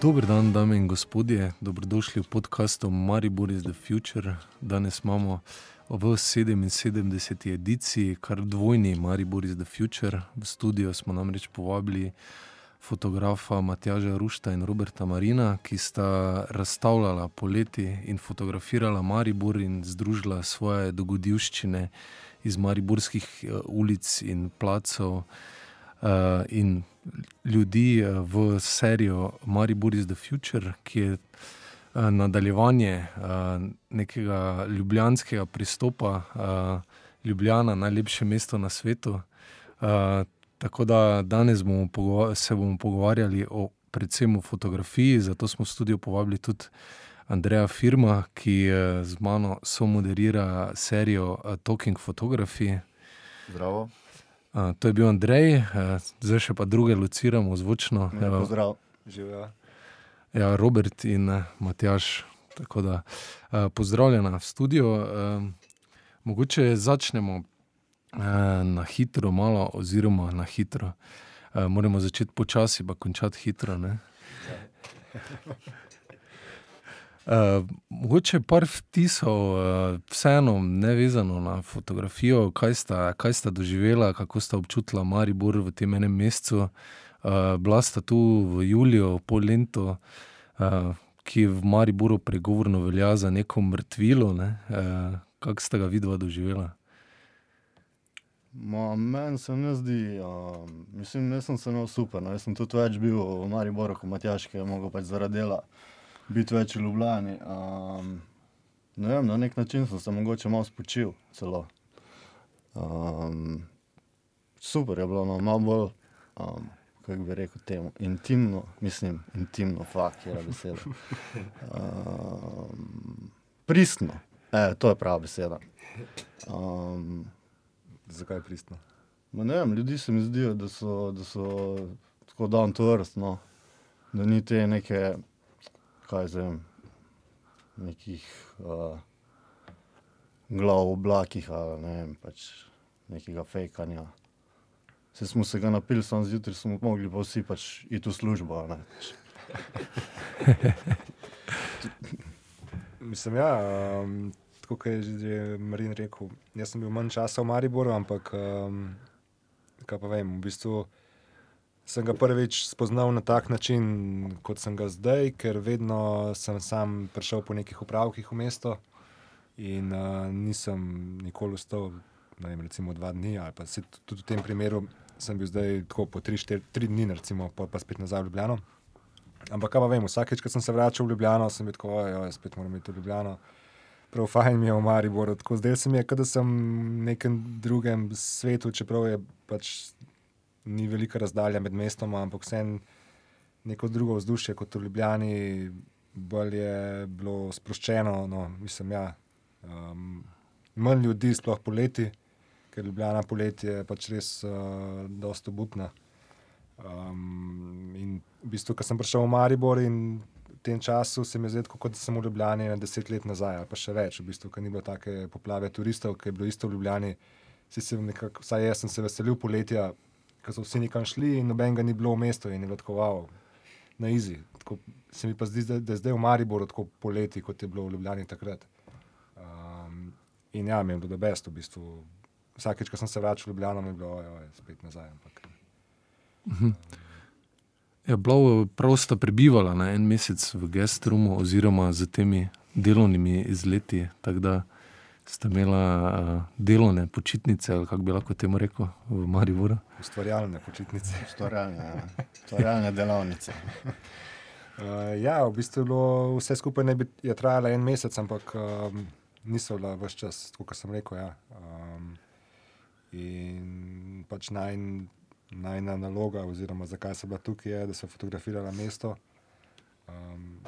Dober dan, dame in gospodje, dobrodošli v podkastu Maribor is the Future. Danes imamo v 77. ediciji, kar dvojni Maribor is the Future. V studio smo namreč povabili fotografa Matjaža Rušta in Roberta Marina, ki sta razstavljala poleti in fotografirala Maribor in združila svoje dogodivščine iz mariborskih eh, ulic in placov. Uh, in ljudi uh, v serijo Maribor is the Future, ki je uh, nadaljevanje nekega ljubljanskega pristopa, Ljubljana, najlepše mesto na svetu. Tako da danes bomo se bomo pogovarjali o, predvsem o fotografiji, zato smo v studio povabili tudi Andreja Firma, ki z mano so moderira serijo Talking Photography. Zdravo. Uh, to je bil Andrej, uh, zdaj še pa druge lociramo zvočno. Ja, zdravo, živijo. Ja, Robert in uh, Matjaš. Da, uh, pozdravljena v studiu. Uh, mogoče začnemo uh, na hitro, malo, oziroma na hitro. Uh, moramo začeti počasi, pa končati hitro. Uh, mogoče par vtisov, uh, vseeno ne vezano na fotografijo, kaj sta, kaj sta doživela, kako sta občutila Maribor v tem enem mesecu. Uh, bila sta tu v Juliju, pol lento, uh, ki v Mariboru pregovorno velja za neko mrtvilo. Ne? Uh, kako sta ga vidva doživela? Meni se ne zdi, uh, mislim, da sem se imel super. No. Jaz sem tudi več bil v Mariboru, kot Matjaš, ki je mogel pač zaradi dela biti več v Ljubljani. Um, vem, na nek način sem se mogoče malo spočil. Um, super je bilo, no, malo bolj, um, kako bi rekel, temu, intimno, mislim, intimno, fakt je beseda. Um, pristno, e, to je prava beseda. Um, Zakaj je pristno? Vem, ljudi se mi zdijo, da so, da so tako down to earth, no. da ni te neke kaj zdaj, nekih uh, glav v oblakih ali ne vem, pač nekega fejkanja. Se smo se ga napili, samo zjutraj smo mogli pa vsi pač iti v službo. Mislim, ja, um, tako kot je že Marin rekel, jaz sem bil manj časa v Mariboru, ampak um, kaj pa vem, v bistvu sem ga prvič spoznal na tak način, kot sem ga zdaj, ker vedno sem sam prišel po nekih upravkih v mesto in uh, nisem nikoli ostal, ne vem, recimo dva dni ali pa se tudi v tem primeru. Sem bil zdaj tako po tri, štiri, tri dni, recimo, pa, pa spet nazaj v Ljubljano. Ampak, kaj pa vem, vsakeč, ko sem se vračal v Ljubljano, sem bil tako, da spet moram iti v Ljubljano. Prav fajn mi je v Mariboru. Zdaj se mi je, da sem v nekem drugem svetu, čeprav je pač ni velika razdalja med mestoma, ampak vse neko drugo vzdušje kot v Ljubljani, bolj je bilo sproščeno. No, mislim, ja, um, manj ljudi, sploh poleti, ker Ljubljana poleti je pač res uh, dosta obutna. Um, in v bistvu, ko sem prišel v Maribor in v tem času se mi je zdelo, kot da sem v Ljubljani na deset let nazaj, pa še več, v bistvu, ker ni bilo take poplave turistov, ki je bilo isto v Ljubljani. Se nekak, vsaj jaz sem se veselil poletja, ker so vsi nekam šli in noben ga ni bilo v mestu in je vrtkoval na izi. Tako se mi pa zdi, da je zdaj v Mariboru tako poleti, kot je bilo v Ljubljani takrat. Um, in ja, mi je bilo best v bistvu. Vsakeč, ko sem se vračal v Ljubljano, mi je bilo oj, spet nazaj. Ampak, um, Je bilo prav, da sta prebivala na en mesec v Gestrumu, oziroma z temi delovnimi izleti. Tako da sta imela delovne počitnice, ali kako bi lahko temu rekel, v Mariboru. Ustvarjalne počitnice. Ustvarjalne, ja. Ustvarjalne delavnice. uh, ja, v bistvu bilo vse skupaj ne bi trajalo en mesec, ampak um, niso bila vse čas, kot sem rekel. Ja. Um, in pač naj, najna naloga, oziroma zakaj sem bila tukaj, je, da sem fotografirala mesto. Um,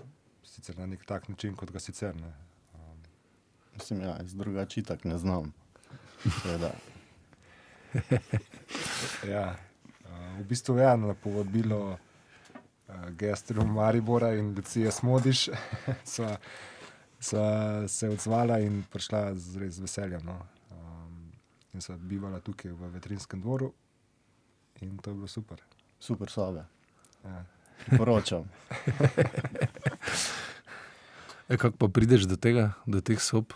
sicer na nek tak način, kot ga sicer ne. Mislim, ja, drugače tako ne znam. ja, uh, v bistvu je na povabilo uh, Gestru Maribora in Lucije Smodiš, so, so se odzvala in prišla z res veseljem. No. Um, in so bivala tukaj v Vetrinskem dvoru in to je bilo super. Super sobe. Ja. Priporočam. E, kako pa prideš do tega, do teh sob?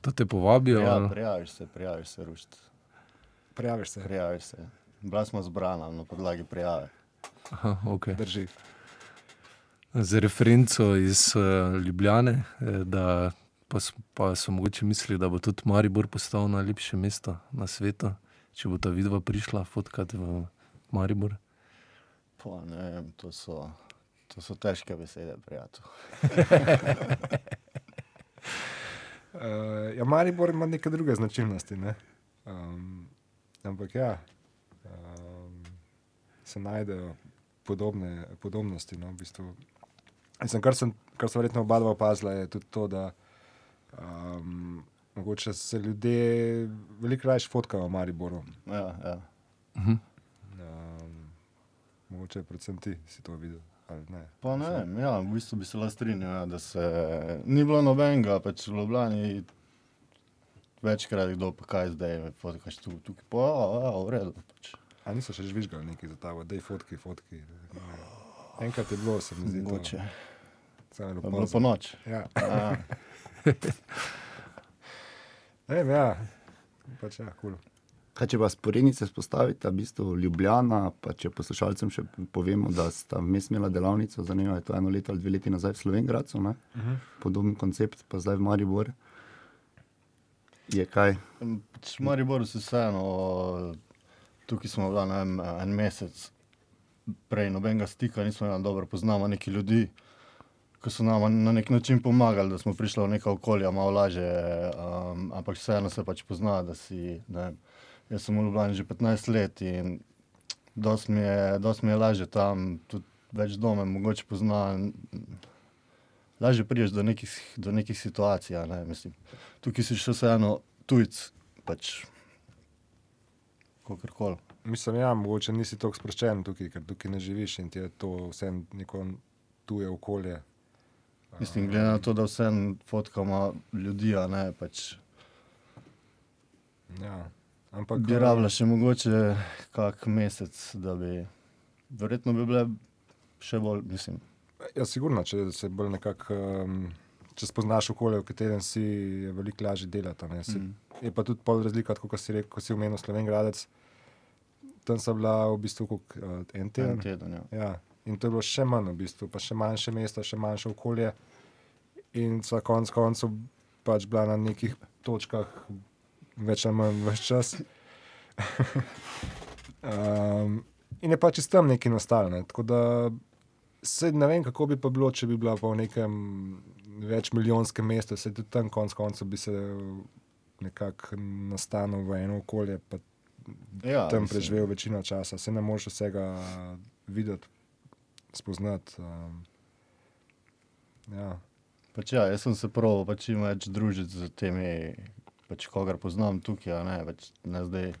To te povabijo? Ja, ali- prijaviš se, prijaviš se, rušt. Prijaviš se, Prijaviš se. Bila smo zbrana na podlagi prijave. Aha, okay. drži. Z referenco iz uh, Ljubljane, eh, da pa, s- pa so mogoče mislili, da bo tudi Maribor postal najlepše mesto na svetu, če bo ta vidva prišla fotkati v Maribor. Pa, ne vem, to so, to so težke besede, prijatelj. Uh, ja, Maribor ima neke druge značilnosti. Ne? Um, ampak ja, um, se najdejo podobne podobnosti. No, v bistvu. Mislim, kar, sem, kar sem verjetno oba dva opazila, je tudi to, da um, mogoče se ljudje veliko raje fotkajo v Mariboru. Ja, ja. Mhm. Um, mogoče predvsem ti si to videl. Pa ne vem, ja, v bistvu bi se lahko strinjal, ja, da se ni bilo nobenega, pač v Ljubljani večkrat kdo pa kaj zdaj, fotkaš tu, tukaj, pa ja, ja, v redu. Pač. A niso še žvižgali neki za ta, da je fotki, fotki. Enkrat je bilo, se mi zdi, Mogoče. to. Samo Je bilo po noč. Ja. Ja. Ne vem, ja. Pač ja, kul. Cool. Kaj, če pa sporednice spostavite, v bistvu Ljubljana, pa če poslušalcem še povemo, da sta vmes imela delavnico, zanimivo je to eno leto ali dve leti nazaj v Slovengradcu, uh -huh. podoben koncept, pa zdaj v Maribor. Je kaj? Pač v Mariboru se vseeno, tukaj smo ne vem, en mesec, prej nobenega stika, nismo imeli dobro poznamo neki ljudi, ki so nam na nek način pomagali, da smo prišli v neka okolja malo lažje, um, ampak vseeno se pač pozna, da si, ne jaz sem v Ljubljani že 15 let in dost mi je, dost mi je lažje tam, tudi več dome mogoče pozna, lažje priješ do nekih, do nekih situacij, ne, mislim tukaj si še vseeno tujc, pač kakorkoli. Mislim, ja, mogoče nisi tako sproščen tukaj, ker tukaj ne živiš in ti je to vse neko tuje okolje. Mislim, glede na to, da vse fotkamo ljudi, a ne pač. Ja. Ampak Bi rabila še mogoče kak mesec, da bi, verjetno bi bile še bolj, mislim. Ja, sigurno, če se bolj nekako. Um, Če spoznaš okolje, v katerem si, je veliko lažje delati. Se, Mm. Je pa tudi pol razlika, kot si rekel, ko si omenil Slovengradec. Tam sem bila v bistvu koliko, uh, en En teden. teden, ja. Ja. In to je bilo še manj, v bistvu, pa še manjše mesto, še manjše okolje. In sva konec koncev pač bila na nekih točkah, več ali manj več čas. um, in je pač iz tam nekaj nastalo. Ne? Tako da se ne vem, kako bi pa bilo, če bi bila pa v nekem več milijonskem mestu, se tudi tam konec koncev bi se nekako nastanil v eno okolje. Pa ja tam mislim, preživel večino časa, se ne moreš vsega videti, spoznati. Um, ja. Pač ja, jaz sem se prav pač čim več družiti z temi, pač kogar poznam tukaj, a ne, pač ne zdaj.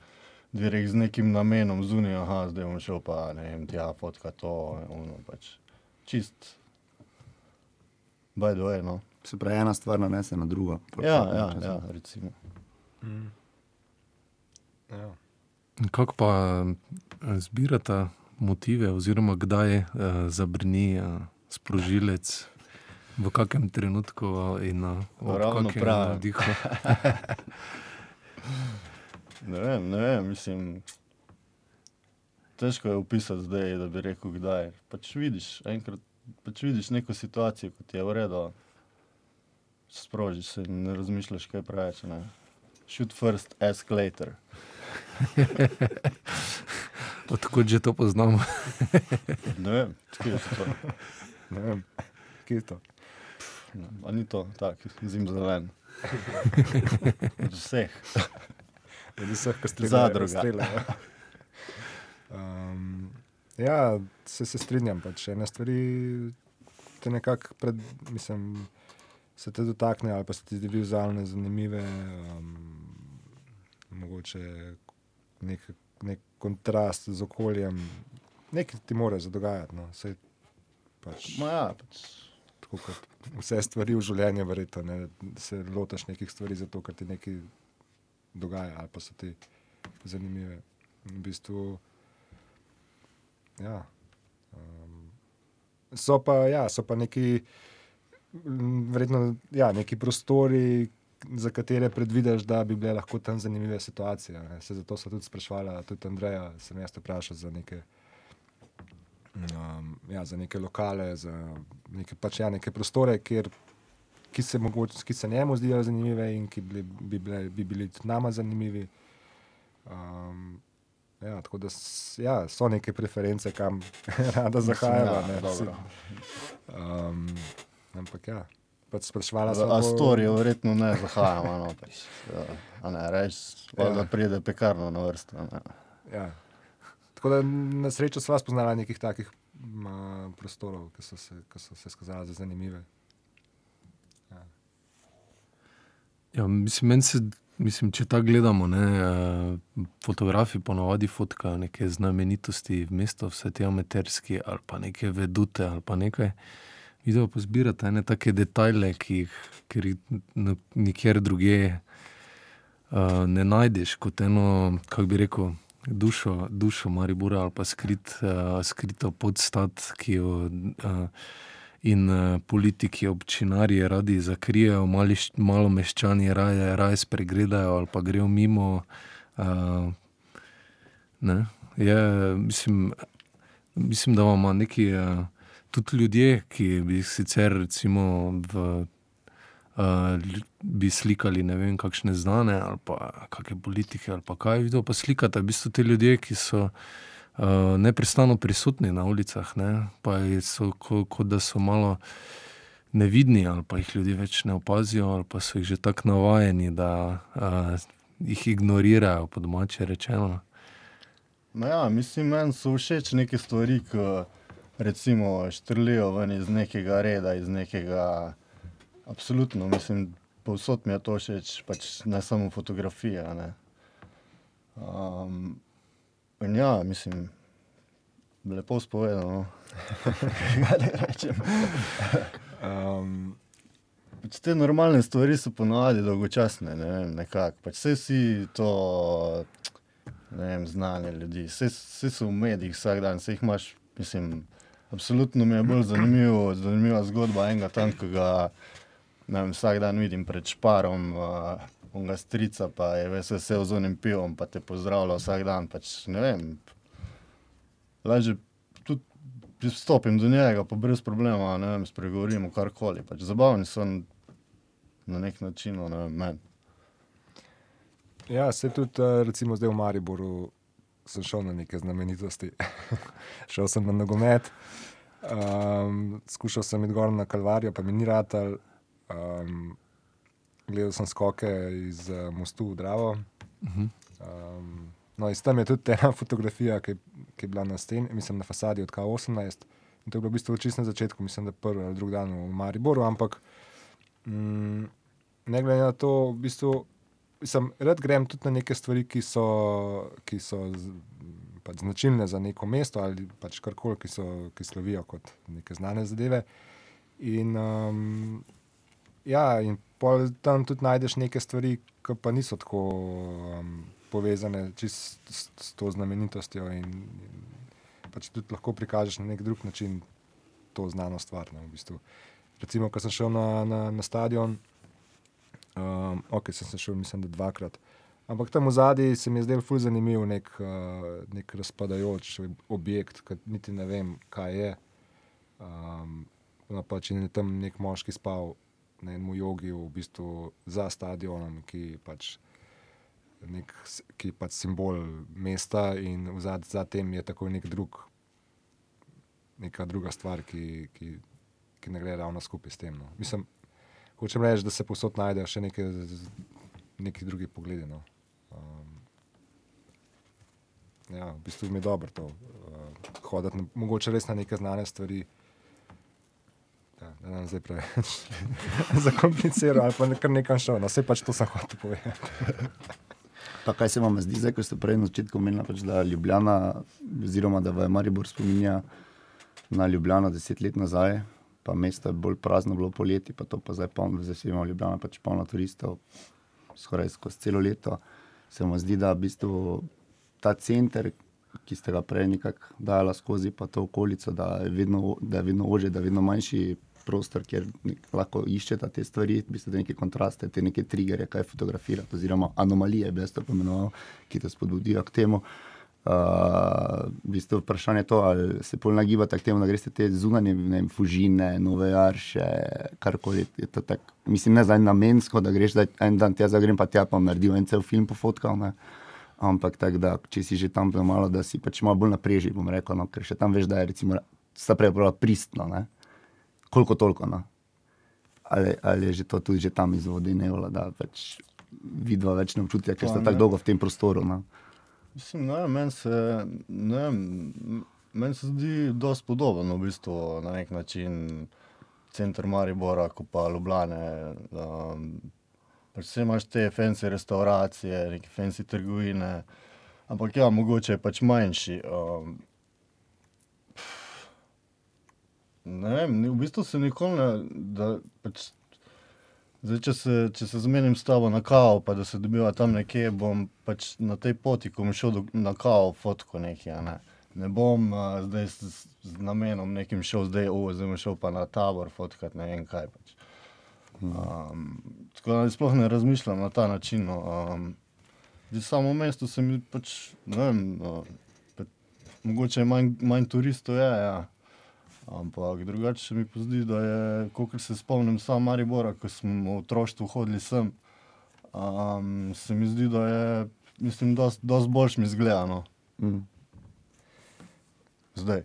Direkt z nekim namenom zunaj, aha, zdaj bom šel pa ne vem, tja, fotka to, ono, pač čist. By the way, no. Se pravi, ena stvar nanese na drugo. Ja, ja, čez- ja, recimo. Mm. Ja. Kako pa eh, zbirata motive, oziroma kdaj uh, zabrni uh, sprožilec, v kakem trenutku in Ravno pravim. navdihu? Ne vem, ne vem, mislim. Težko je opisati zdaj, da bi rekel, kdaj. Pač vidiš, enkrat pač vidiš neko situacijo, kot je v redu. Sprožiš se in ne razmišljaš, kaj preveč. Ne. Shoot first, ask later. Odkud že to poznamo? Ne vem, kje je to. Ne vem, kje je to. No, a ni to tako, zim zelen. Od vseh. Od vseh, ki ste Zadruga. Um, ja, se, se strinjam. Pač. Ene stvari te nekako pred, mislim, se te dotakne ali pa se ti zdi vizualno zanimive. Um, mogoče nek, nek kontrast z okoljem. Nekaj ti mora zadogajati. No. Pač, Ma ja, pač, tako kot vse stvari v življenju, verjetno, ne, se lotaš nekih stvari zato, ker ti nekaj dogaja ali pa so ti zanimive. V bistvu, ja, um, so pa, ja, so pa neki, verjetno, ja, neki prostori, za katere predvidiš, da bi bile lahko tam zanimive situacije. Ne. Se zato so tudi sprašvala, tudi Andreja, sem jaz vprašal za neke. Um, ja, za neke lokale, za neke, pač, ja, neke prostore, kjer, ki, se mogoče, ki se njemu zdijo zanimive, in ki bi, bi, bile, bi bili tudi nama zanimivi. Um, ja, tako da ja, so neke preference, kam rada zahajamo. Ja, um, ampak ja, pač sprašvala sem. Astorijo verjetno ne zahajamo. No, pač, ja, ne, reč, Ja. da pride pekarno na vrsto. Ne. Ja. Tako da na srečo sva spoznala nekih takih ma, prostorov, ki so se, ki so se skazali za zanimive. Ja, mislim, meni se, mislim, če tako gledamo, ne, eh, fotografi ponovadi fotkajo neke znamenitosti v mestu, vse te amaterski ali pa neke vedute ali pa nekaj. Video pa zbirate ene take detajle, ki jih, nikjer drugje uh, ne najdeš, kot eno, kako bi rekel, dušo, dušo Maribora ali pa skrit, uh, skrito podstat, ki jo uh, in uh, politiki, občinarji radi zakrijejo, mali, malo meščani raje, raje spregledajo ali pa grejo mimo. Uh, ne, je, mislim, mislim, da imamo neki. Uh, Tudi ljudje, ki bi jih sicer recimo v, uh, bi slikali ne vem, kakšne znane ali pa kakšne politike ali pa kaj, videl pa slikate v bistvu te ljudje, ki so uh, neprestano prisotni na ulicah, ne? pa so, kot ko da so malo nevidni ali pa jih ljudje več ne opazijo ali pa so jih že tako navajeni, da uh, jih ignorirajo, po domače rečeno. No ja, mislim, meni so všeč neke stvari, ki recimo štrlijo ven iz nekega reda, iz nekega. Absolutno, mislim, povsod mi je to všeč, pač ne samo fotografija. Ne. Um, in ja, mislim, lepo spovedano. Kaj naj rečem? Um, Pač te normalne stvari so ponovadi dolgočasne, ne vem, nekako. Pač vse si to, ne vem, znane ljudi, vse, vse so v medijih vsak dan, vse jih imaš, mislim, absolutno mi je bolj zanimivo, zanimiva zgodba enega tam, ki ga, vem, vsak dan vidim pred šparom, uh, onga strica, pa je ves vesel z onim pivom, pa te pozdravlja vsak dan, pač vem. Lažje tudi pristopim do njega, pa brez problema, ne vem, spregovorimo karkoli. Pač zabavni so na nek način, no, ne vem, meni. ja, se tudi, eh, recimo, zdaj v Mariboru sem šel na neke znamenitosti. šel sem na nogomet, um, skušal sem iti gor na Kalvarijo, pa mi ni ratal. Um, gledal sem skoke iz uh, mostu v Dravo. Um, no, in tam je tudi ena fotografija, ki, ki je bila na steni, mislim, na fasadi od K18. In to je bilo v bistvu čisto na začetku, mislim, da prvi ali drugi dan v Mariboru, ampak mm, ne glede na to, v bistvu, sem, rad grem tudi na neke stvari, ki so, ki so z, pač značilne za neko mesto ali pač karkoli, ki, so, ki slovijo kot neke znane zadeve. In, um, ja, in tam tudi najdeš neke stvari, ki pa niso tako um, povezane čist s, s to znamenitostjo. In, in pač tudi lahko prikažeš na nek drug način to znano stvar. Ne, v bistvu. Recimo, ko sem šel na, na, na stadion, um, ok, sem se šel, mislim, da dvakrat. Ampak tam v zadnji se mi je zdel fulj zanimiv nek, uh, nek razpadajoč objekt, ki niti ne vem, kaj je. Um, no, pač in je tam nek moški spal na enem jogi, v bistvu za stadionom, ki pač. Nek, ki je pač simbol mesta, in za, za tem je tako nek drug, neka druga stvar, ki, ki, ki ne gre ravno skupaj s tem. No. Mislim, hočem reči, da se posod najdejo še neke, neki drugi pogledi. No. Um, ja, v bistvu mi je dobro to, uh, hoditi mogoče res na neke znane stvari. Ja, da nam zdaj preveč zakompliciramo, ali pa kar nekam šel. No, vse pač to sem hotel povedati. Pa kaj se vam zdi, zdaj, ko ste prej na začetku omenili, pač, da Ljubljana, oziroma da v Maribor spominja na Ljubljano deset let nazaj, pa mesto je bolj prazno bilo poleti, pa to pa zdaj polno, zdaj si imamo Ljubljana pač polno turistov, skoraj skozi celo leto. Se vam zdi, da v bistvu ta center, ki ste ga prej nekako dajala skozi pa to okolico, da je vedno, je ože, da je vedno manjši prostor, kjer lahko iščete te stvari, v bistvu, te neke kontraste, te neke triggerje, kaj fotografirati, oziroma anomalije, bi jaz to pomenoval, ki te spodbudijo k temu. Uh, v bistvu vprašanje je to, ali se pol nagibate k temu, da greste te zunanje, ne vem, fužine, nove jarše, karkoli. tak- Mislim, ne zdaj namensko, da greš da en dan tja, zdaj grem pa tja, pa naredil en cel film pofotkal. Ne? Ampak tako da, če si že tam malo, da si pač malo bolj napreži, bom rekel, no, ker še tam veš, da je recimo, sta prej pristno, ne? Koliko toliko. No? Ali, ali je že to tudi že tam iz vode, ne vla, da pač vidva več ne občutja, ker ne. tako dolgo v tem prostoru. No? Mislim, ne, meni se, ne, meni se zdi dosti podoben v bistvu na nek način center Maribora, kot pa Ljubljane. Um, vse imaš te fancy restauracije, neke fancy trgovine, ampak ja, mogoče je pač manjši. Um, ne vem, v bistvu se nikoli ne, da pač Zdaj, če se, če se zmenim s tabo na kavo, pa da se dobiva tam nekje, bom pač na tej poti, ko bom šel do, na kavo, fotko nekaj. Ne, ne bom uh, zdaj s, s, z namenom nekim šel, zdaj, o, zdaj bom šel pa na tabor fotkat, ne vem kaj. Pač. Um, tako da sploh ne razmišljam na ta način. No, um, samo mesto se mi pač, ne vem, uh, pa, mogoče manj, manj turistov je. Ja. Ampak drugače se mi zdi, da je, kot se spomnim, sam Maribora, ko smo v otroštvu hodili sem, um, se mi zdi, da je, mislim, dosti dost boljš mi zgleda. No. Mm. Zdaj.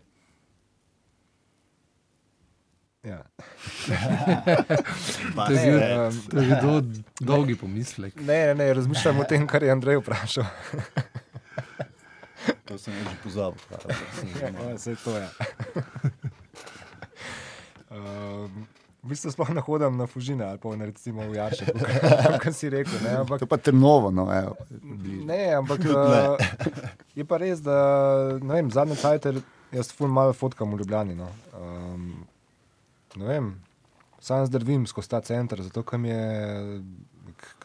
Ja. To je bil, Um, to je bil do, dolgi pomislek. ne, ne, ne, razmišljam o tem, kar je Andrej vprašal. To sem že pozabil. Ja, vse to je. Um, v bistvu sploh ne hodim na Fužine ali pa na recimo v Jarše, kot si rekel. Ne, ampak, To pa trnovo, no, evo, bližje. ne, ampak uh, je pa res, da ne vem, zadnje cajte jaz ful malo fotkam v Ljubljani. No. Um, ne vem, sam zdrvim skozi ta center, zato ker mi je,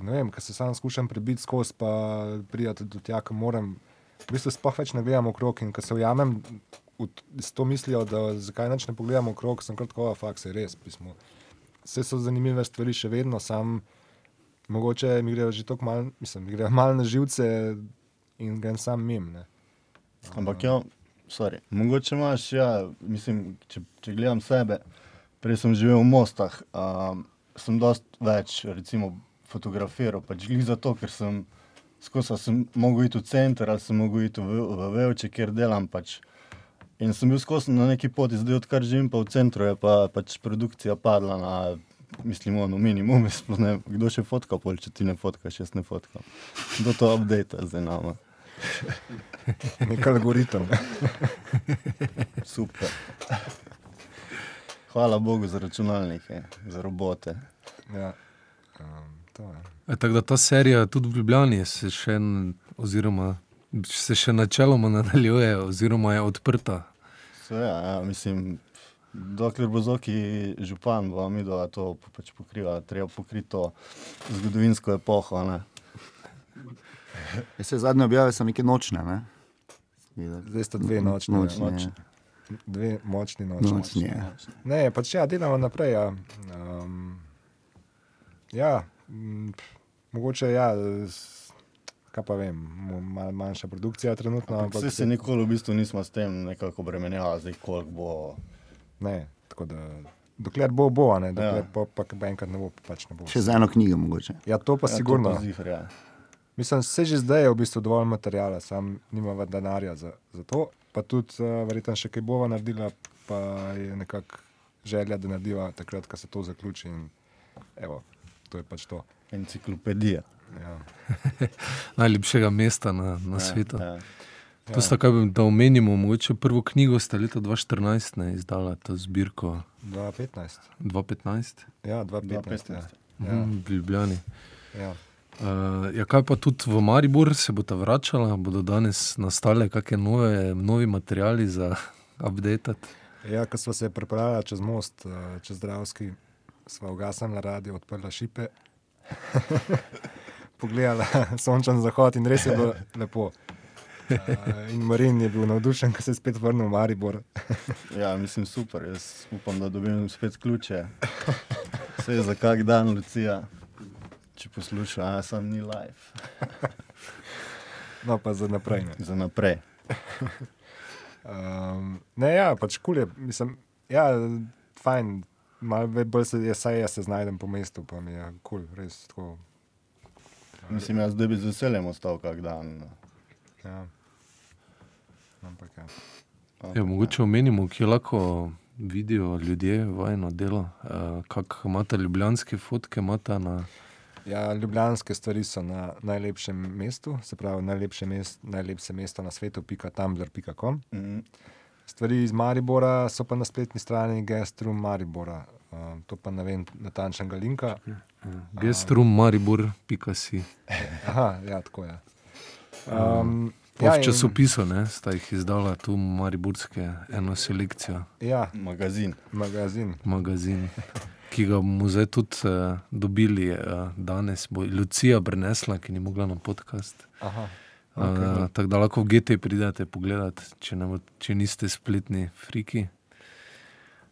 ne vem, ker se sam skušam prebiti skozi, pa prijeti do tja, kam moram. V bistvu sploh več ne gledam okrog in ko se ujamem s to mislijo, da zakaj noč ne pogledam okrog, sem kratko, fakt se res. Pismo. Vse so zanimive stvari še vedno, sam mogoče mi grejo že tako malo, mislim, mi grejo malo na živce in grem sam mim. Ne. Ampak ja, sorry, mogoče imaš, ja, mislim, če, če gledam sebe, prej sem živel v Mostah, um, sem dost več, recimo, fotografiral, pač glih zato, ker sem skozi, a sem mogel iti v center ali sem mogel iti v, v Vevče, kjer delam pač. In sem bil skozi na neki poti, zdaj odkar živim pa v centru, je pa pač produkcija padla na, mislim, ono minimum, sploh ne, kdo še fotka, pol, če ti ne fotkaš, jaz ne fotkam. Kdo to update zdaj nama? Nek algoritem. Super. Hvala Bogu za računalnike, za robote. Ja. Um, to je. E, tako da ta serija tudi v Ljubljani se še, n- oziroma, se še načeloma nadaljuje, oziroma je odprta. Se, ja, ja, mislim, dokler bo zoki župan, bo mi da to pač pokriva, treba pokriti to zgodovinsko epoho. Ne? Ja, se zadnje objave so neke nočne. Ne? Zdaj sta dve nočni. Nočni, ja. nočni. Dve močni nočni. Nočni, ja. Ne, pač ja, delamo naprej. Ja. Um, ja, m, mogoče ja, s- kaj pa vem, malo manjša produkcija trenutno. Ampak Vse se nikoli v bistvu nismo s tem nekako obremenjali, zdaj koliko bo. Ne, tako da dokler bo, bo, a ne, dokler Ja. ja. pa, pa enkrat ne bo, pa pač ne bo. Še za eno knjigo mogoče. Ja, to pa Ja, sigurno. To ziher, ja. Mislim, vse že zdaj je v bistvu dovolj materijala, sam nimamo denarja za, za to. Pa tudi, uh, verjetno, še kaj bova naredila, pa je nekako želja, da narediva takrat, ko se to zaključi. In, evo, to je pač to. Enciklopedija. Ja. Najlepšega mesta na, na svetu. Ja, ja. To sta, kaj, bi- da omenimo, mogoče prvo knjigo sta leta 2014 ne, izdala, to zbirko 2015. 2015 Ja, 2015. Ja. 2015. Ja. mhm, v Ljubljani. Ja. Uh, ja, kaj pa tudi v Maribor se bo ta vračala, bodo danes nastale kakšne nove, novi materiali za update? Ja, ko smo se pripeljali čez most, eh, čez Dravski, smo ugasnili radio, odprli šipe, pogledali sončen zahod in res je bilo lepo. Uh, in Marin je bil navdušen, ko se je spet vrnil v Maribor. Ja, mislim, super. Jaz upam, da dobim spet ključe. Vse je za kak dan, Lucija. Če posluša, a sem ni live. No, pa za naprej. Ne. Za naprej. Um, ne, ja, pač kul je, mislim, ja, fajn. Malo bolj se, jaz, jaz se znajdem po mestu, pa mi je kul, cool, res tako. Mislim, jaz zdaj bi z veseljem ostal kak dan. no. Ja. Ampak ja. Ja, mogoče omenimo, kje lahko vidijo ljudje vajno delo, uh, kako imate ljubljanske fotke, imate na Ja, ljubljanske stvari so na najlepšem mestu, se pravi, najlepše, mest, najlepše mesto na svetu, pika tumblr.com. Mhm. Stvari iz Maribora so pa na spletni strani Gestrum Maribora. Uh, to pa ne vem natančnega linka. gestrummaribor.si. Aha, ja, tako je. Um, Ja, v in- časopisu ne, sta jih izdala tu mariborske eno selekcijo, Ja, Magazin. magazin. magazin, ki ga bomo zdaj tudi uh, dobili uh, danes. Bo Lucija prenesla, ki ni mogla na podcast. Aha. Uh, okay. Tako da lahko v GT pridete pogledat, če, ne, če niste spletni friki.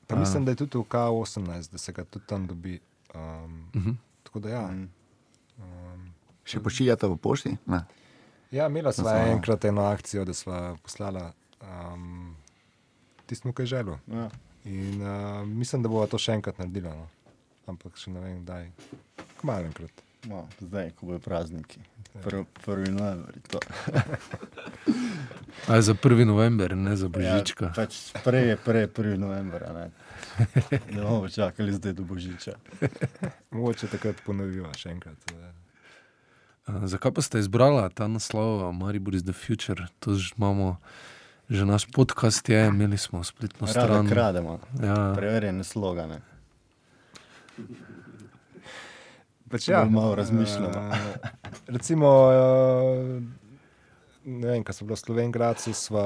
Pa mislim, da je tudi v K18, da se ga tudi tam dobi. Um, Uh -huh. tako da ja. Mhm. Um, Še pošiljate v pošti? Ne. ja, imela sva Samo- enkrat eno akcijo, da sva poslala um, tisto, kar je želel. Ja. In uh, mislim, da bo to še enkrat naredila. No. Ampak še ne vem, kdaj. Kmalu enkrat. No, zdaj, ko bojo prazniki. Prvi, prvi november. A za 1. november, ne za božička. Ja, pač prej je prej, prvi november. a Ne, ne bomo čakali zdaj do božiča. Mogoče takrat ponoviva še enkrat. Uh, zakaj pa ste izbrali ta naslov Maribor is the future? To že imamo, že naš podcast je, imeli smo spletno Rada stran. krademo. Ja, Preverjene slogane. Pač Bolj malo razmišljamo. eh, recimo, eh, ne vem, ko smo bili v Slovenki, smo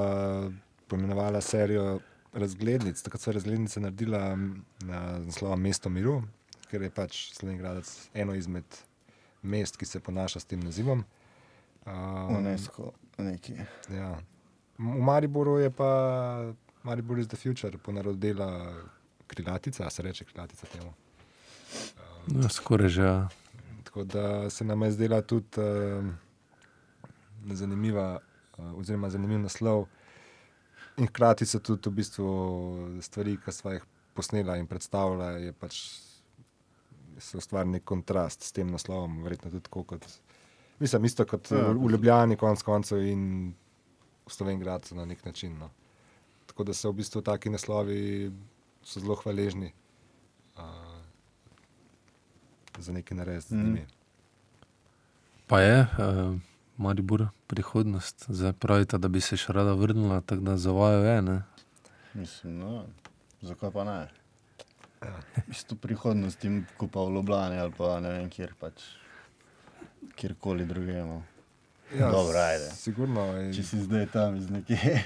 poimenovali serijo razglednic. Takrat so razglednice naredila m, na naslovu Mesto miru, ker je pač Slovenki eno izmed mest, ki se ponaša s tem nazivom. Um, UNESCO neki. Ja. V Mariboru je pa Maribor is the future, ponarodila krilatica, se reče krilatica temu. Ja, skoraj že. ja. Tako da se nam je zdela tudi uh, zanimiva, uh, oziroma zanimiv naslov. In hkrati so tudi v bistvu stvari, ki smo jih posnela in predstavila, je pač se ustvari nek kontrast s tem naslovom, verjetno tudi tako kot. Mislim, isto kot Ja, v, Ljubljani, konec koncev in v Slovenki na nek način. No. Tako da so v bistvu taki naslovi so zelo hvaležni uh, za nekaj narediti z Mhm. njimi. Pa je uh, Maribor prihodnost, zdaj pravite, da bi se še rada vrnila, tako da zavajo je. Ne? Mislim, no, zakaj pa ne? Isto prihodnost jim kupa v Ljubljani ali pa ne vem kjer pač. Kjerkoli drugemu. Dobro, ajde. Sigurno. in Če si zdaj tam iz nekje,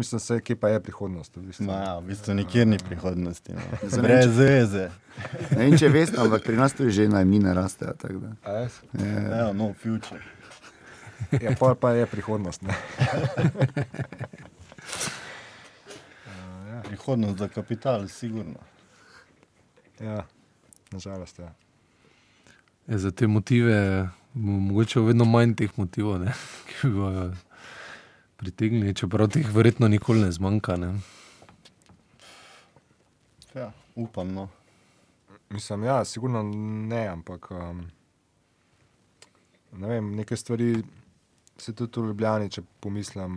Mislim, se, kje pa je prihodnost. V bistvu. ma ja, v bistvu nikjer ni prihodnosti. No. Brez veze. Ne vem, če veste, ampak pri nas tudi že najmine rastejo. tako da. A res? Je, Ja, no, future. Ja, pol pa je prihodnost. ne. Ja. Prihodnost za kapital, sigurno. ja, nažalost. Ja. Ja, za te motive, mo- mogoče vedno manj teh motivov, ne, ki bi ga pritegnili, čeprav teh verjetno nikoli ne zmanjka. Ne. Ja, upam, no. Mislim, ja, sigurno ne, ampak um, ne vem, neke stvari se tudi v Ljubljani, če pomislim,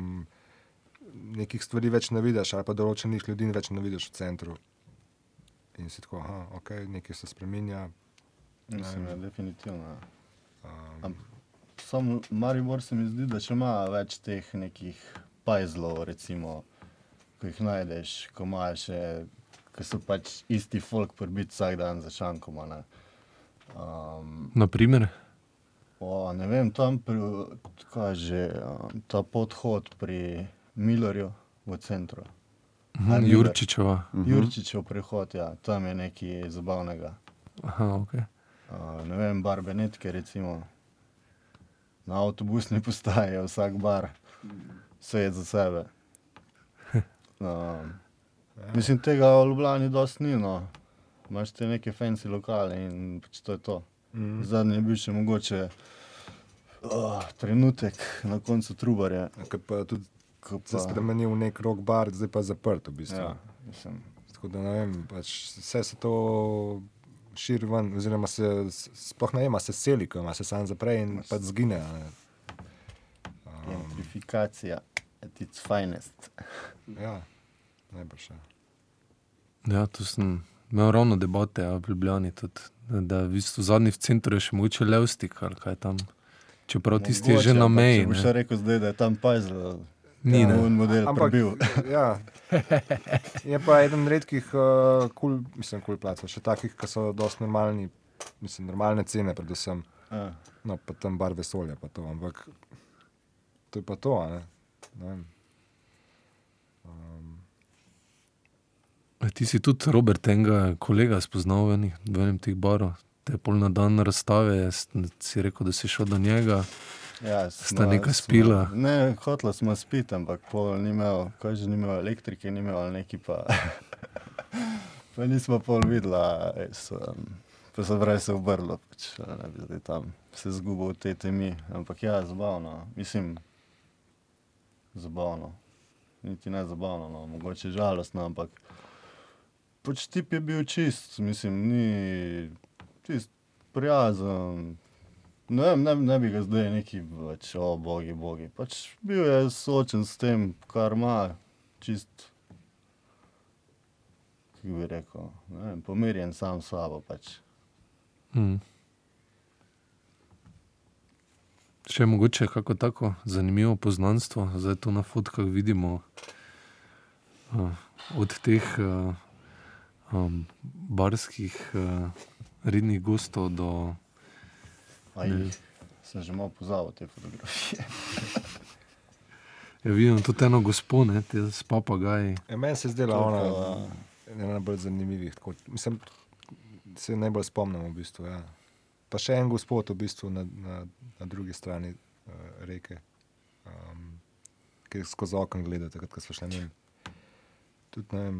nekih stvari več ne vidiš, ali pa določenih ljudi več ne vidiš v centru. In si tako, aha, ok, nekaj se spremenja. Mislim, da je definitivno. ja. Um, Am- Sam Maribor se mi zdi, da še ima več teh nekih pajzlov, recimo, ko jih najdeš, ko imaš še, ko so pač isti folk prbiti vsak dan za šankom. Um, Naprimer, o, ne vem, tam pri, kaj že, um, ta podhod pri Milorju v centru. A, ni Jurčičeva. več. Jurčičev prehod, ja, tam je nekaj zabavnega. Aha, okay. Uh, ne vem, barbenetke recimo. Na avtobusni postaji je vsak bar, je za sebe. Um, mislim, tega v Ljubljani dosti ni. No. Imaš te neke fancy lokale in pač to je to. Mhm. Zadnji je bil še mogoče oh, trenutek na koncu trubarja. Ker pa tudi ko se pa- spremeni v nek rock bar, zdaj pa zaprt v bistvu. Ja, mislim, Tako da ne vem, pač vse se to širi ven, oziroma se sploh ne vem, a se seli, ko ima se sam zapre in pač zgine. a ne. Um, at its finest. ja, najbrž. Ja. Ja, tu sem imel ravno debate ja, v Ljubljani, tudi, da v bistvu zadnji v centru je še mogoče Levstik ali kaj tam. Čeprav tisti je že na meji. Če ne. še rekel zdaj, da je tam pajzel, Ni, ja, ne. un model Ampak, prebil. ja, je pa eden redkih, uh, cool, mislim, kul cool placov, še takih, ki so dosti normalni, mislim, normalne cene, predvsem. Ja. No, pa tam bar vesolja, pa to, ampak to je pa to, a ne. ne vem. Um, A Ti si tudi Robert, enega kolega spoznal v enem teh barov. Te pol na dan razstave, si rekel, da si šel do njega. Ja, Sta nekaj spila? Ne, hotla smo spiti, ampak pol ni imel, kaj že ni imel elektrike, ni imel neki pa. pa nismo pol videla, um, pa se pravi se obrlo, pač, ne bi zdaj tam se zgubil v tej temi. Ampak ja, zabavno, mislim, zabavno. Niti ne zabavno, no, mogoče žalostno, ampak pač tip je bil čist, mislim, ni čist prijazen. Ne, vem, ne, ne bi ga zdaj neki več, o bogi, bogi. Pač bil je soočen s tem, kar ima, čist, kako bi rekel, vem, pomirjen sam s sabo. Pač. Mm. Še mogoče kako tako zanimivo poznanstvo, zdaj tu na fotkah vidimo uh, od teh uh, um, barskih uh, rednih gostov do. Sem že malo pozabil te fotografije. Ja, vidim tudi eno gospod, ne, te s papagaji. ja, meni se je zdela ona a, ena najbolj zanimivih. Tako, mislim, se najbolj spomnim v bistvu. Ja. Pa še en gospod v bistvu na, na, na drugi strani uh, reke, um, ki je skozi okno gledal, takrat, ko smo šli na njim. Tudi ne vem.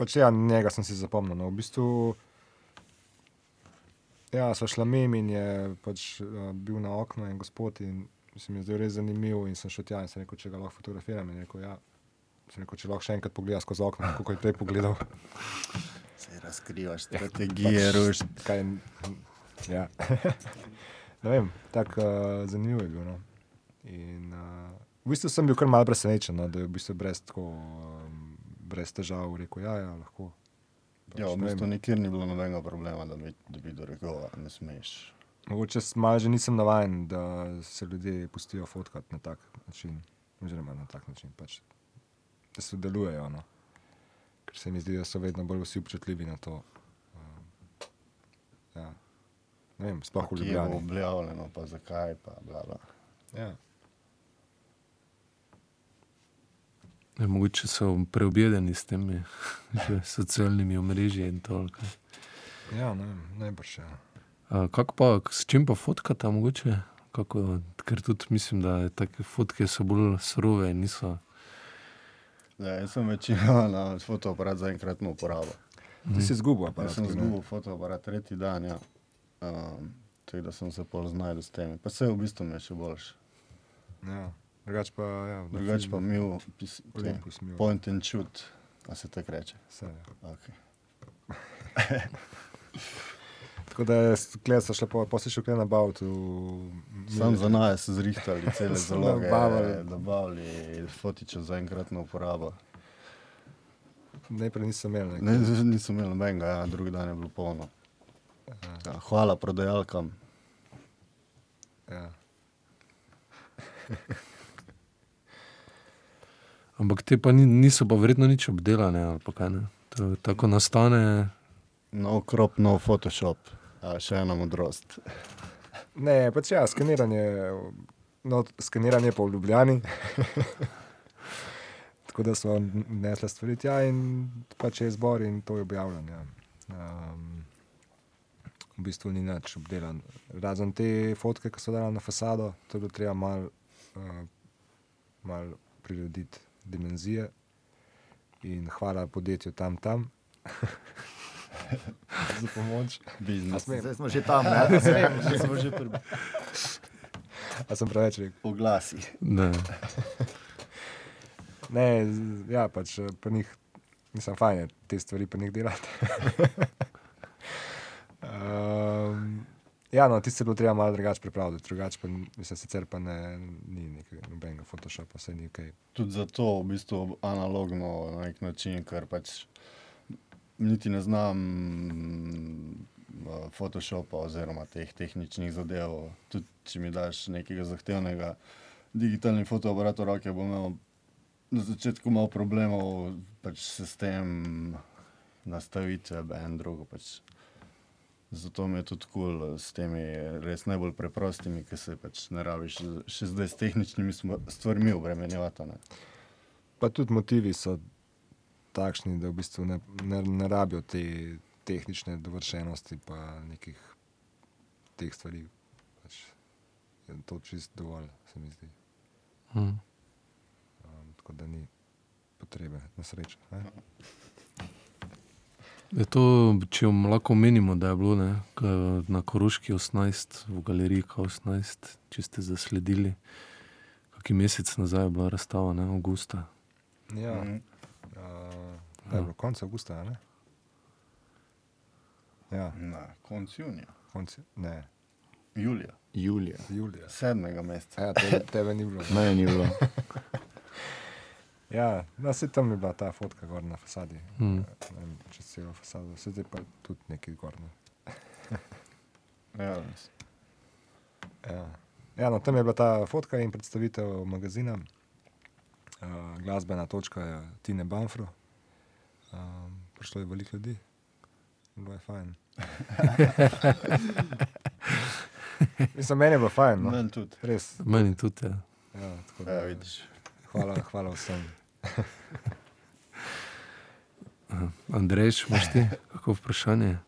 Pač ja, njega sem si zapomnil. No. V bistvu, ja, so šla mem in je pač uh, bil na okno en gospod in se mi je zdel res zanimiv in sem šel tja in sem rekel, če ga lahko fotografiram. In rekel, ja. Sem rekel, če lahko še enkrat pogledaš skozi okno, kako je prej pogledal. se razkrivaš strategije, pač, ruš. Kaj, ja. ne vem, tako uh, zanimivo je bilo. No. In, uh, v bistvu sem bil kar malce presenečen, no, da je v bistvu brez, tako, um, brez težav rekel, ja, ja lahko. Pač, Ja, v bistvu nikjer ni bilo nobenega problema, da bi, da bi do rekel, ne smeš. mogoče malo že nisem navaden, da se ljudje pustijo fotkati na tak način. Oziroma na tak način, pač, da se delujejo. No. Ker se mi zdi, da so vedno bolj vsi občutljivi na to. Um, ja. Ne vem, sploh v Kje je Ljubljani. objavljeno, pa zakaj, pa bla bla. Ja. Ja, mogoče so preobjedeni s temi socialnimi omrežji in to. ali kaj. Ja, ne najbrž. Ja. Kako pa, s čim pa fotkata mogoče? Kako, ker tudi mislim, da je take fotke so bolj surove in niso. Ja, jaz sem večino na fotoaparat za enkratno uporabo. Ti si izgubil, pa Jaz sem izgubil fotoaparat tretji dan, ja. um, tako da sem se pol znašel s tem. Pa se v bistvu mi je še boljš. Ja. Drugač pa, ja, Drugač pa mil, pis, te, Olympus mil. point and shoot, a se tako reče. Vse, ja. Okay. Tako da je skled, so šle, po, pa si šel kaj nabaviti. v- Sam za nas so zrihtali cele zaloge, nabavili. dobavili fotiče za enkratno uporabo. Najprej nisem imel. Ne, Ne, nisem imel nobenega, ja, drugi dan je bilo polno. Ja, hvala prodajalkam. ja. Ampak te pa ni, niso pa verjetno nič obdelane ali pa kaj ne. To, tako nastane. No crop, no Photoshop. Ja, še ena modrost. ne, pač ja, skeniranje, no, skeniranje pa v Ljubljani. Tako da smo nesli stvari tja in pač je izbor in to je objavljeno. Ja. Um, v bistvu ni nič obdelan. Razen te fotke, ki so dali na fasado, to je bilo treba malo uh, mal prirediti dimenzije. In hvala podjetju tam tam. Za pomoč. Smem? Zdaj smo že tam, ne? Že smo že pri A sem preveč rekel? oglasi. Ne. Ne, ja, pač eh, pri njih, mislim, fajn je te stvari pri njih delati. um, ja, no, tiste je bilo treba malo drugače pripraviti, drugače pa, mislim, sicer pa ne, ni nekega nobenega Photoshopa, vse ni ok. Tudi zato v bistvu analogno na nek način, ker pač niti ne znam uh, Photoshopa oziroma teh tehničnih zadev. Tudi če mi daš nekega zahtevnega digitalnega fotoaparata v roke, bom imel na začetku malo problemov pač s tem nastavitve, en drugo. Pač. Zato mi je tudi kul cool s temi res najbolj preprostimi, ki se pač ne rabiš še zdaj s tehničnimi stvarmi obremenjevati. ne. Pa tudi motivi so takšni, da v bistvu ne, ne, ne rabijo te tehnične dovršenosti, pa nekih teh stvari. Pač je to čist dovolj, se mi zdi. Hm. Um, tako da ni potrebe, na srečo. ne. Je to, če vam lahko menimo, da je bilo ne, na Koroški 18, v galeriji K18, če ste zasledili, kakšen mesec nazaj je bila razstava, ne, avgusta. Ja, Mhm. uh, je bilo konec avgusta, ne? Ja, Na koncu junija, konec, ne, julija, Julija. julija. sedmega meseca. Ja, tebe, tebe ni bilo. Meni ni bilo. Ja, no, se tam je bila ta fotka gor na fasadi. Mm. Ne vem, Čez celo fasado, se zdaj pa tudi nekaj gor. Ne. Ja. Ja. Ja, no, tam je bila ta fotka in predstavitev magazina, uh, glasbena točka je Tine Banfro. Um, prišlo je veliko ljudi, bilo je fajn. Mislim, meni je bilo fajn. No. Meni tudi. Res. Meni tudi. Ja. Ja, tako da, Ja, vidiš. hvala, hvala vsem. Andrej, imaš ti kako vprašanje?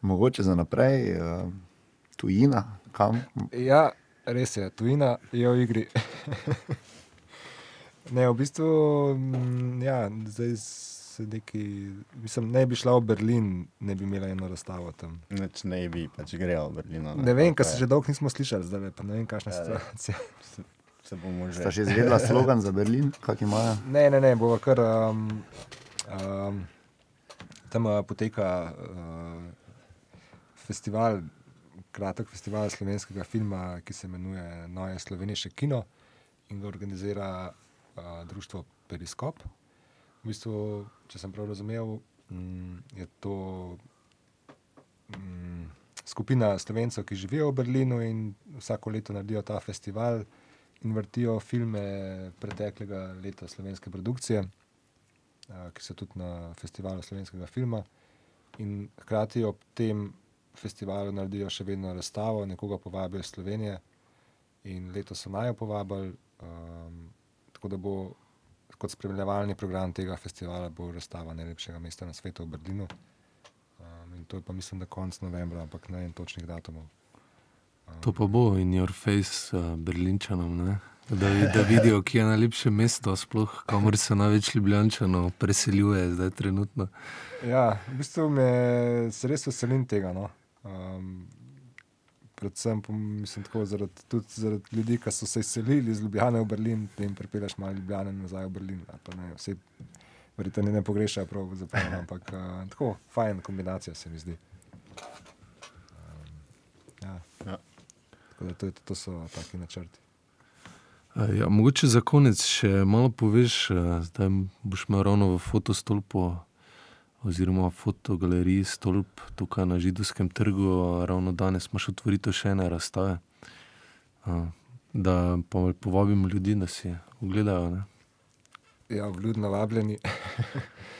Mogoče za naprej, uh, tujina, kam. Ja, res je, tujina je v igri. ne, v bistvu, mm, ja, zdaj se neki, mislim, ne bi šla v Berlin, ne bi imela eno razstavo tam. Neč ne bi, pač grejo v Berlino. Ne vem, Pa kaj se že dolgo nismo slišali, zdaj pa ne vem, kakšna Ja, ja. situacija. Se, bomo že. Sta že izvedela slogan za Berlin, kak imajo? Ne, ne, ne, bo kar um, um, tam uh, poteka uh, festival, kratek festival slovenskega filma, ki se imenuje Noje slovenije kino in ga organizira uh, društvo Periskop. V bistvu, če sem prav razumel, mm, je to mm, skupina slovencev, ki živijo v Berlinu in vsako leto naredijo ta festival in vrtijo filme preteklega leta slovenske produkcije, a, ki so tudi na festivalu slovenskega filma. In hkrati ob tem festivalu naredijo še vedno razstavo, nekoga povabijo iz Slovenije. In letos so naj povabili, um, tako da bo kot spremljevalni program tega festivala bo razstava najlepšega mesta na svetu v Berlinu. Um, in to je pa mislim, da konec novembra, ampak ne vem točnih datumov. To pa bo in your face uh, Berlinčanom, ne? da, da vidijo, kje je najlepše mesto, sploh kamor se največ ljubljančanov preseljuje zdaj trenutno. Ja, v bistvu me se res veselim tega. No. Um, predvsem mislim, tako, zaradi, tudi zaradi ljudi, ki so se izselili iz Ljubljana v Berlin, da jim pripeleš malo Ljubljana nazaj v Berlin. Ne, vse, verjetno ne pogrešajo prav zapravo, ampak uh, tako fajn kombinacija se mi zdi. Um, ja. Ja. Tako da to, je- to so taki načrti. Ja, mogoče za konec še malo poveš, zdaj boš imel ravno v fotostolpu oziroma fotogaleriji Stolp tukaj na Židovskem trgu, ravno danes imaš otvoritev še ene razstave. Da pa povabimo ljudi, da si ogledajo. Ne? Ja, vljudno vabljeni.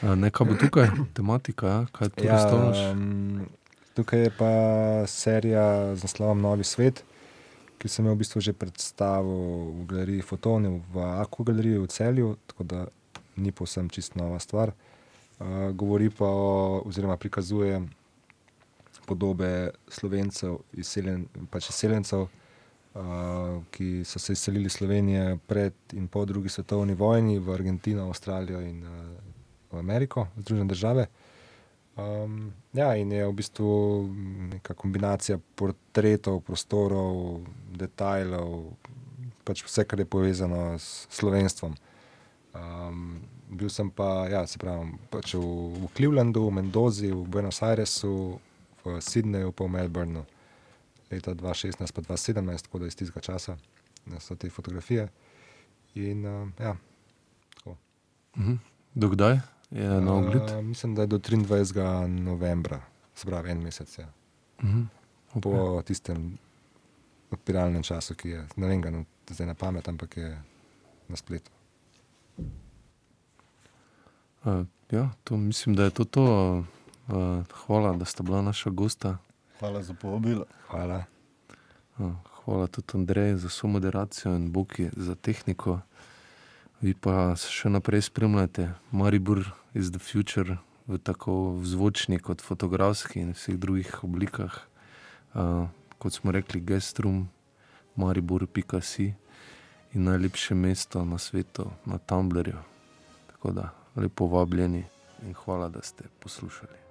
Nekaj bo tukaj, tematika, ja? kaj tu ja, predstavljaš. um, tukaj je pa serija z naslovom Novi svet, ki sem jo v bistvu že predstavil v galeriji Fotoni, v Aku galeriji v celju, tako da ni povsem čist nova stvar. Uh, govori pa o, oziroma prikazuje podobe slovencev, izseljen, pač izseljencev, uh, ki so se izselili iz Slovenije pred in po drugi svetovni vojni v Argentino, Avstralijo in uh, v Ameriko, Združene države. Um, ja, in je v bistvu neka kombinacija portretov, prostorov, detajlov, pač vse, kar je povezano s slovenstvom. Um, bil sem pa, ja, se pravi, pač v, v Clevelandu, v Mendozi, v Buenos Airesu, v Sydneyju, pa v Melbournu, leta 2016, pa 2017, tako da iz tistega časa so te fotografije. In, uh, ja, Mhm. Dokdaj je na ogled? Uh, mislim, da je do 23. novembra, se pravi en mesec. Ja. Mhm. Okay. Po tistem odpiralnem času, ki je, ne vem, ga no, zdaj na pamet, ampak je na spletu. Uh, ja, to mislim, da je to. to. Uh, hvala, da sta bila naša gosta. Hvala za povabilo. Hvala. Uh, hvala tudi Andreju za so moderacijo in Boki za tehniko. Vi pa še naprej spremljate Maribor is the future v tako zvočni kot fotografski in vseh drugih oblikah. Uh, kot smo rekli, gestrum, maribor.si in najlepše mesto na svetu, na Tumblrju. Tako da lepo vabljeni in hvala, da ste poslušali.